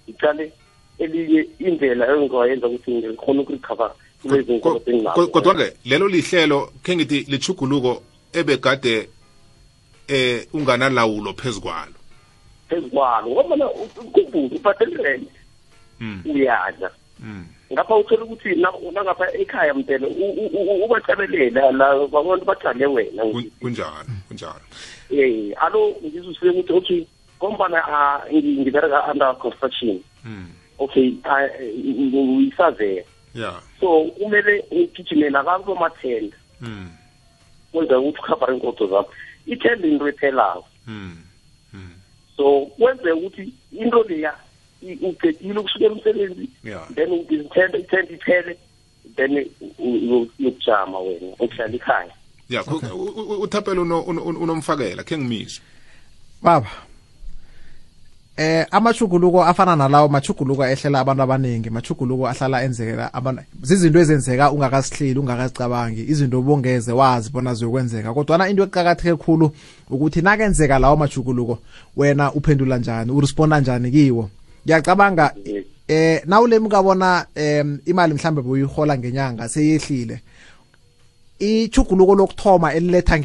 ngiqale elinye indlela engizoyenza ukuthi ngikhona ukurecover kulezinkonzo kodwa-ke lelo lihlelo khe ngithi lichuguluko ebegade eh unganalawulo phezukwalo phezukwalo ngoba ukhumbule ubhadela irent hmm. uyadla hmm. ngapha uthola ukuthi nangapha ekhaya mdele ubacabelela la kwabantu bacale wena kunjalo kunjalo eh alo ngizusile ukuthi okay ngombana ah, ngibereka under construction hmm. okay ah, uyisavela yeah so kumele ugijimela kakubo mathenda kwenzeka ukuthi ukhabhara iinkodo zakho ithemba into ephelako hmm. hmm. so kwenzeka ukuthi into leya uqedile ukusukela umsebenzi then ithemba ithemba iphele then uyokujama wena ukuhlala ikhaya ya uthapela unomfakela khe ngimizwe baba eh amachuguluko afana nalawo machuguluko ehlela abantu abaningi machuguluko ahlala enzekela abantu zizinto ezenzeka ungakasihleli ungakazicabangi izinto obongeze wazi bona ziyokwenzeka kodwa na into eqhakatheke khulu ukuthi nakenzeka lawo machuguluko wena uphendula njani uresponda njani kiwo ngiyacabanga eh nawulemuka bona em imali mhlambe boyihola ngenyanga seyehlile ichuguluko lokuthoma eliletha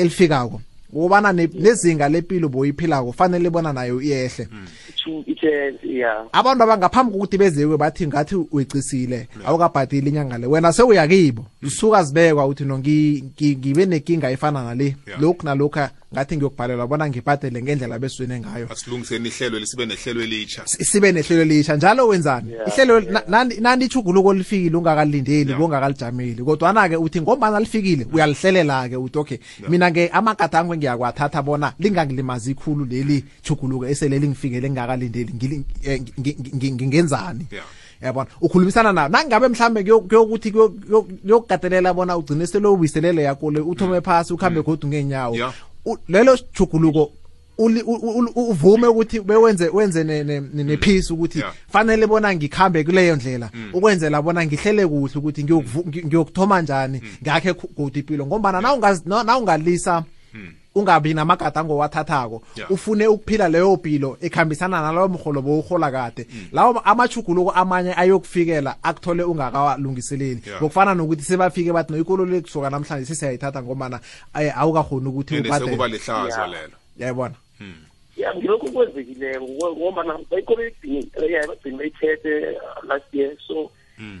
elifikako wobana nezinga lempilo boyiphilako fanele bona nayo iyehle hmm. abantu abangaphambi kokuthi beziwe bathi ngathi wecisile hmm. awukabhadili inyanga le wena sewuyakibo zisuka zibekwa ukuthi no ngibe nekinga efana nale lokhu nalokhu ngathi ngiyokubhalelwa bona ngibhadele ngendlela beswine ngayo asilungiseni ihlelo lisibe nehlelo elitsha sibe nehlelo elitsha njalo wenzani ihlelo nandi ichuguluko lifikile ungakalindeli bongakalijameli kodwana ke uthi ngombana lifikile uyalihlelela ke uthi okay mina ke amagadango engiyakwathatha bona lingangilimazi ikhulu leli chuguluko esele lingifikele ngingakalindeli eh, ngingenzani yabona ukhulumisana nayo nangabe mhlambe kuyokuthi kuyokukatelela bona ugcine selowiselele yakho le uthome mm. phasi ukuhambe mm. godu ngeenyawo lelo sijuguluko uvume ukuthi bewenze wenze nephisi ukuthi fanele bona ngikhambe kuleyo ndlela mm. ukwenzela bona ngihlele kuhle ukuthi ngiyokuthoma njani ngakhe godu ipilo ngombana na ungalisa ungabi namagadango owathathako yeah. ufune ukuphila leyo mpilo ekhambisana nalowo mholo bowurhola kade mm. lawo amachuguluko amanye ayokufikela akuthole ungakalungiseleli yeah. ngokufana nokuthi sebafike bathi no ikolo le kusuka namhlanje sesiyayithatha ngombana eh, awukakhoni ukuthi ubadekuba lihlazo lelo yayibona hmm. ya ngilokhu kwenzekileko ngombana ikolo igcine bayithethe last year so um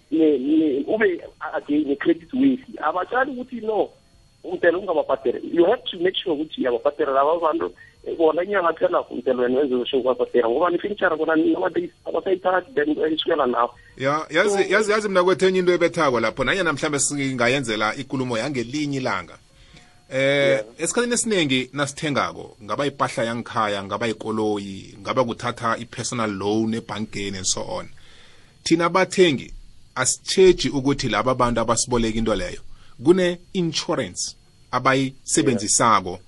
ube again ne-credit waste abatshali ukuthi no umtelo ungababhadele you have to make sure ukuthi uyababhadela laba bantu eh, bona inyanga aphela umtelo wena wenze usho ukubabhadela ngoba nifinichara bona nowadays abasayithathi then isukela nawo ya yazi yazi yazi mina kwethenye into ebethako lapho nanyana mhlawumbe singayenzela ikulumo yangelinye ilanga eh esikhathini esiningi nasithengako ngaba ipahla yangikhaya ngaba ikoloyi ngaba kuthatha i-personal loan ebhankeni and so on thina bathengi asitsheji ukuthi laba bantu abasiboleka into leyo kune-insurance abayisebenzisako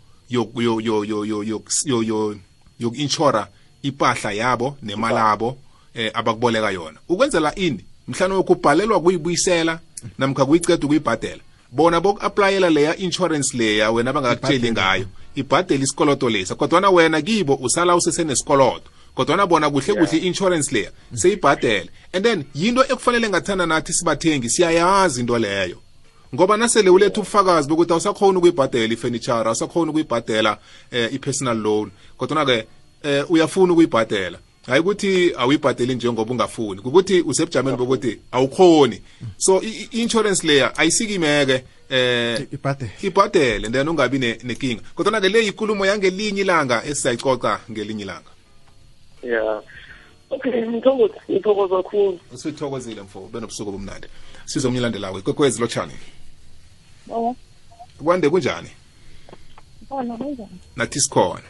yoku-inshora ipahla yabo nemalabo eh abakuboleka yona ukwenzela ini mhlawumbe ukubhalelwa kuyibuyisela namkha kuyiceda ukuyibhadela bona boku-aplayela leya insurance leya wena bangakutsheli ngayo ibhadele isikoloto lesa kodwana wena kibo usala usesenesikoloto kodwana bona kuhle kuhle i-insurance leya seyibhadele and then yinto ekufanele ngathanda nathi sibathengi siyayazi into leyo ngoba nasele uletha ubufakazi bokuthi awusakhona ukuyibhadela ifenitshara awusakhona ukuyibhadela um eh, i-personal loan kodwana-ke um eh, uyafuna ukuyibhadela hayi ukuthi awuyibhadeli njengoba ungafuni ukuthi usebujameni bokuthi awukhoni so i-insurance leya ayisikimeke eh ibhadele then ungabi nekinga kodwa ke le ikulumo yangelinye ilanga esizayicoca ngelinye ilanga yeah okay ngithokoza ngithokoza kakhulu usithokozile mfo ube nobusuku obumnandi sizo omunye landelayo ikwekwezi lotshani kwande kunjani khona kunjani nathi sikhona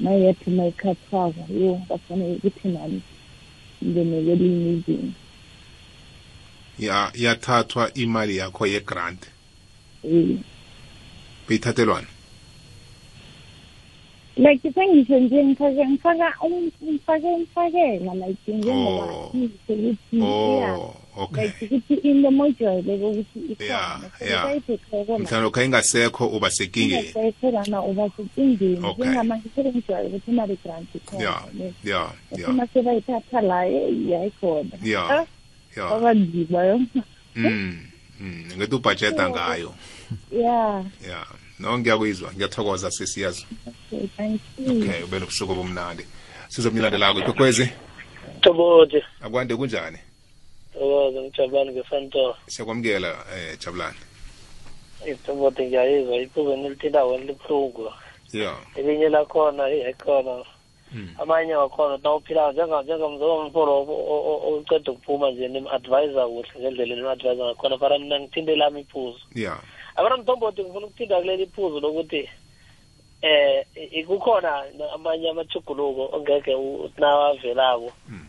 nayethu mayikhathwaza yo bafanele ukuthi nami ngenekela imizinga ya yathathwa imali yakho yegrant eh beyithathelwana like sengisho nje ngifake ngifaka ngifake ngifakela like njengoba ukuthi okay ukuthi into moyijwayeleke ukuthi ikhonamhlawumbe khayingasekho uba sekingeni lana uba sekingeni njengamanje sebengijwayele ukuthi imali grant ikhona sebayithatha la yayikhona kwabanzima yo mm, mm, ngithi ubhajeda ngayo ya ya no ngiyakuyizwa ngiyathokoza sisiyazi okay ube nobusuku obumnandi sizomnilandelako ikwekwezi thokoze akwande kunjani Owazi ngijabulani ngesantor. Siyakwamukela eh Jabulani. Ithoboti ngiyayizwa iphuzo nilithindawo libuhlungu. Yeah. Elinye lakhona ikhona. Hmm. Amanye wakhona nawuphila njengomfolo oceda ukuphuma nje nim-advisa kuhle ngendlela enim-advisa ngakhona fara mina ngithinte lami iphuzo. Yeah. Abana Mthomboti ngifuna ukuthinta kuleli iphuzo lokuthi eh kukhona amanye amachuguluko ongeke nawavelako. Hmm.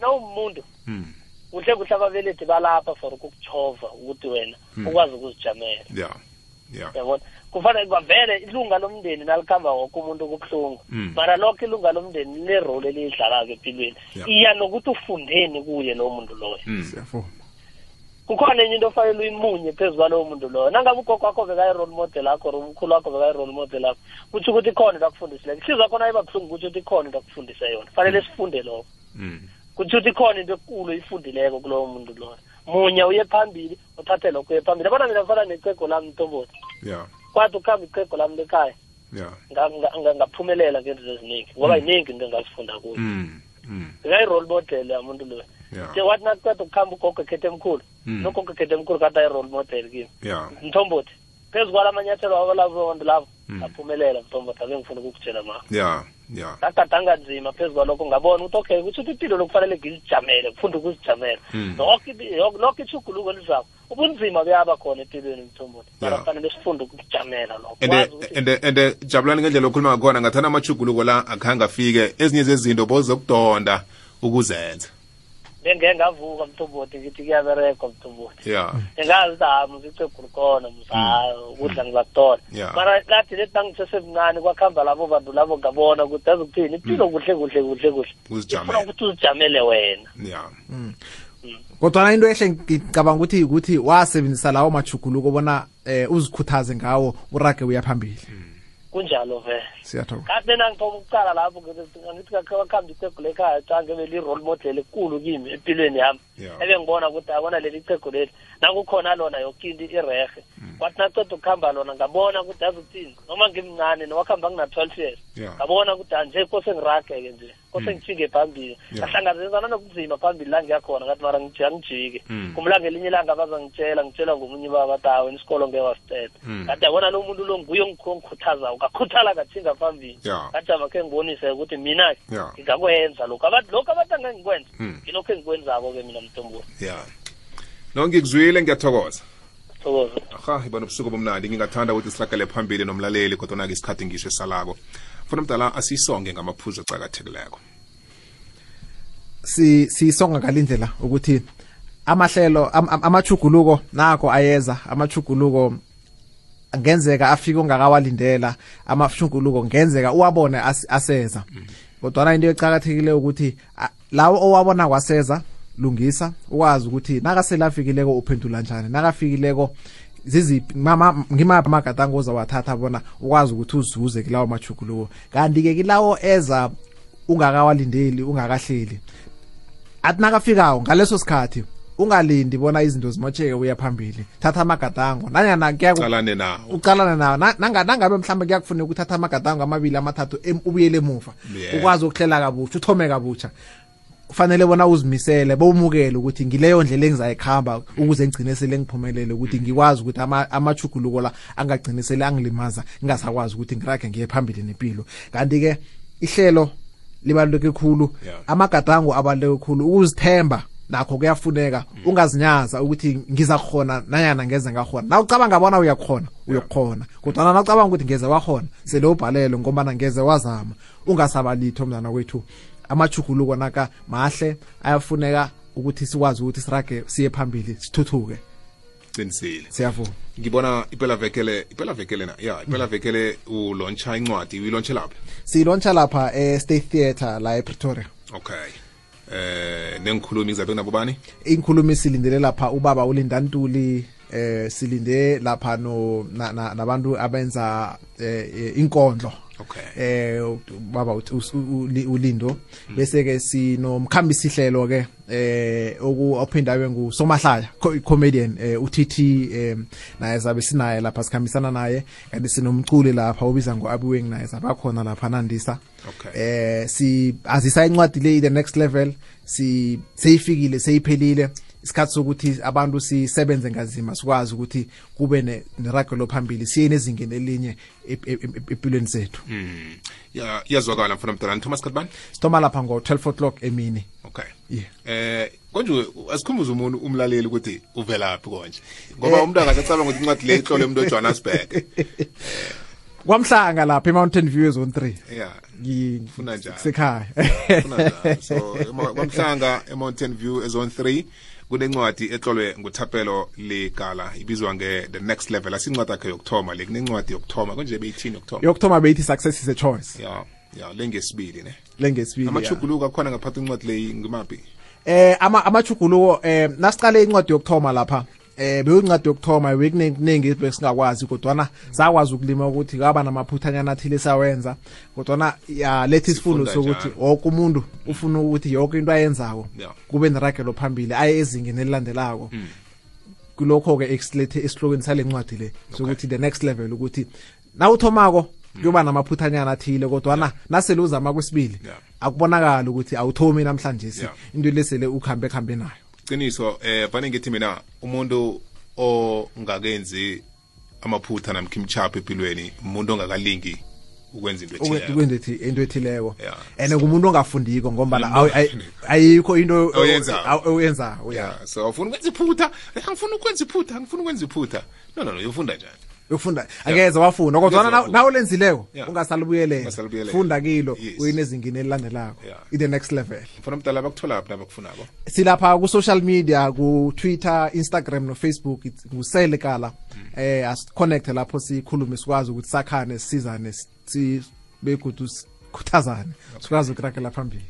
nawumumuntu hmm. kuhle kuhle ababelethi balapha for ukukutshova ukuthi wena hmm. ukwazi ukuzijamela yeah yeah yabona kufanele kwavele ilunga lomndeni nalikhamba woke umuntu okubuhlungu hmm. mara lokho ilunga lomndeni lerole eliyidlalako empilweni iya nokuthi ufundeni kuye lowo muntu loyo siyafuna kukhona enye into ofanele uyimunye phezu kwalowo muntu loyo nangabe ugogo wakho bekayi-role model akho or umkhulu wakho bekayi-role model akho kutho ukuthi khona into akufundisileyo ihliziyo yakho nayiba buhlungu kutho ukuthi khona into akufundise yona fanele sifunde lokho mm. kutho ukuthi khona into ekulu oyifundileko kulowo muntu loyo munye uye phambili uthathe lokho uye phambili abona mina ngifana necego lami mtomboti yeah kwathi ukuhamba icego lami lekhaya yeah ngaphumelela ngezinto eziningi ngoba mm. yiningi into engazifunda kuyo mm. mm. role model yamuntu loyo ke wathi nakuqeda ukuhamba ugogo ekhethe emkhulu mm. nogogo ekhethe emkhulu kade ayi-role model kimi mthombothi phezu kwala manyathelo wabo labo bantu labo mm. aphumelela mthombothi abe ngifuna ukukutshela ma ya ya ngagadanga nzima phezu kwalokho ngabona ukuthi okay ukuthi impilo lokufanele ngizijamele ngifunda ukuzijamela lokho ichuguluko elizako ubunzima buyaba khona empilweni mthomboni mara kufanele sifunde ukujamela lokhoande eh, jabulani ngendlela okhuluma ngakhona ngathana amachuguluko la akhange afike ezinye zezinto bozokudonda ukuzenza bengeke ngavuka mthombothi ngithi kuyaberegwa mthombothi engazi dami zicegulu khona mzayo mm. ukudla mm. ngizakuthola mara kathi leti nangisesemncane kwakuhamba labo bantu labo ngabona ukuthi azi ukuthini impilo mm. kuhle kuhle kuhle kuhle ufuna ukuthi uzijamele wena mm. mm. kodwana into ehle ngicabanga ukuthi ukuthi wasebenzisa lawo majuguluko bona um uzikhuthaze ngawo urage uya phambili mm. kunjalo vele siyathokoza kanti mina ngithoka ukuqala lapho ngithi kakhe wakuhamba icegu lekhaya cange beli-role model ekulu kimi empilweni yami ebe ngibona ukuthi abona leli cegu leli nakukhona lona yoke into irehe mm. kwathi naceda ukuhamba lona ngabona ukuthi azi ukuthini noma ngimncane nowakuhamba ngina-twelve years ngabona ukuthi anje kose ngirage-ke nje kose hmm. ngijike phambili ahlangabezana nobunzima phambili la ngiyakhona ngathi mara angijike hmm. kumla ngelinye ilanga abazangitshela ngitshelwa ngomunye ubaba bathi awu isikolo ngeke wasiceda hmm. ngathi yabona lo muntu lo nguye ongikhuthazayo ngakhuthala ngathinga phambili ngajama khe ngibonise ukuthi mina-ke ngingakwenza lokhu lokhu abantu angeke ngikwenza ngilokhu engikwenzako-ke mina mntombula ya no ngikuzwile ngiyathokoza ha iba nobusuku bomnandi ngingathanda ukuthi siragele phambili nomlaleli kodwa-ke isikhathi ngisho esalako funa mdala asiyisonge ngamaphuzu acakathekileko si siyisonga ngalindlela ukuthi amahlelo am, am, amachuguluko nako ayeza amachuguluko ngenzeka afike ungakawalindela amashuguluko ngenzeka uwabone as, aseza mm -hmm. kodwana into ecakathekile ukuthi lawo owabona kwaseza lungisa ukwazi ukuthi nakasele afikileko uphendula njani nakafikileko ziziphi mama ngimaphi amagadango ozawathatha bona ukwazi ukuthi uzuze kilawo majuguluko kanti-ke kilawo eza ungakawalindeli ungakahleli athi nakafikako ngaleso sikhathi ungalindi bona izinto zimotsheke uya phambili thatha amagadango nanyana ucalane nawo nangabe mhlawumbe kuyakufuneka ukuthatha amagadango amabili amathathu ubuyele emuva ukwazi ukuhlela kabusha uthome kabusha kufanele bona uzimisele bowumukele ukuthi ngileyo ndlela engizayikhamba ukuze ngigcine sele ngiphumelele ukuthi ngikwazi ukuthi amachuguluko la angagcine sele angilimaza ngingasakwazi ukuthi ngirage ngiye phambili nempilo kanti-ke ihlelo libaluleke khulu amagadango abaluleke khulu ukuzithemba nakho kuyafuneka mm. ungazinyaza ukuthi ngiza khona nanyana ngeze ngakhona na ucabanga bona uyakhona uyokhona kodwana nacabanga ukuthi ngeze wakhona sele ubhalelwe ngombana ngeze wazama ungasaba litho mntana kwethu amachuguluko naka mahle ayafuneka ukuthi sikwazi ukuthi sirage siye phambili sithuthuke qinisile siyavuma ngibona impela vekele impela vekele na ya impela vekele ulontsha incwadi uyilontshe lapha siyilontsha lapha e-state theatre la epretoria okay eh nengikhulumi kuzabe kunabo bani inkhulumi silindele lapha ubaba ulindantuli eh silinde lapha no nabantu abenza eh inkondlo okay eh baba ulindo hmm. bese ke sinomkhambi sihlelo ke eh oku ophindawe ngu Somahlaya comedian eh uTT eh naye sabe sinaye lapha sikhambisana naye kanti sinomculi lapha obiza ngo Abiweng naye sabakhona lapha nandisa okay eh si azisa incwadi le the next level si seyifikile seyiphelile isikhathi sokuthi abantu sisebenze ngazima sikwazi ukuthi kube nerago lophambili siye nezingeni elinye e, e, e, empilweni zethu hmm. yazwakala mfana mdala nithoma sikhathi bani sithoma lapha ngo-12 o'clock emini okay yeah. eh konje asikhumbuze umuntu umlaleli ukuthi uvelaphi konje ngoba eh. umuntu angasacabanga ukuthi incwadi le ihlole umuntu ejohannesburg kwamhlanga lapha emountain view ezone three yeah ngifuna njalo sekhaya so kwamhlanga emountain view ezone three kunencwadi etlolwe nguthapelo ligala ibizwa nge-the next level asincwadi akhe yokuthoma le kunencwadi yokuthoma konje beyithini yokuthoma yokuthoma beyithi success is a choice yeah ya lengesibili ne lengesibili amachuguluko akhona ngaphatha incwadi leyi ngimaphi eh ama amachuguluko eh nasiqale incwadi yokuthoma lapha eh bewuncwadi yokuthoma bekuningi besingakwazi kodwana sakwazi ukulima ukuthi kaba namaphuthanyana athile sawenza kodwana yaletha isifundo sokuthi woke umuntu ufuna ukuthi yoke into ayenzako kube neragelo phambili aye ezingeni elilandelako hmm. kulokho-ke esilethe esihlokweni sale ncwadi le sokuthi the next level ukuthi na uthomako hmm. kuyoba namaphuthanyana athile kodwana nasele uzama kwesibili akubonakala ukuthi awuthomi namhlanje si into lesele ukuhambe kuhambe nayo qiniso eh vane ngithi mina umuntu ongakenzi amaphutha namkha imchapho empilweni umuntu ongakalingi ukwenza into ethileko ukwenza into ethileko and kumuntu ongafundiko ngombana ayikho into oyenza oyenza yeah so awufuni ukwenza iphutha angifuni ukwenza iphutha angifuni ukwenza iphutha no no no yofunda njani yokufunda angeze wafunda kodwana na- nawulenzileko Yeah. ungasalibuyelela Ungasalibuyelela. funda kilo Yes. uyinezingini elilandelako Yeah. i-the next level mfana mdala bakuthola phi nabakufunako silapha ku-social media ku-twitter instagram nofacebook it's- nguselekala eh asiconnecte lapho sikhulume sikwazi ukuthi sakhane sisizane s- si bekuthi sikhuthazane sikwazi ukuragela phambili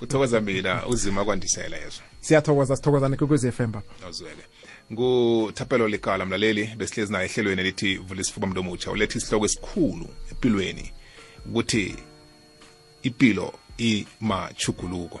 uthokoza mina uzima kwandisela yezo siyathokoza sithokozane kwekwezi f m baba awuzweke nguthapelo likala mlaleli besihlezi naye ehlelweni elithi vula isifuba mntu omutsha uletha isihloko esikhulu empilweni ukuthi ipilo imachuguluko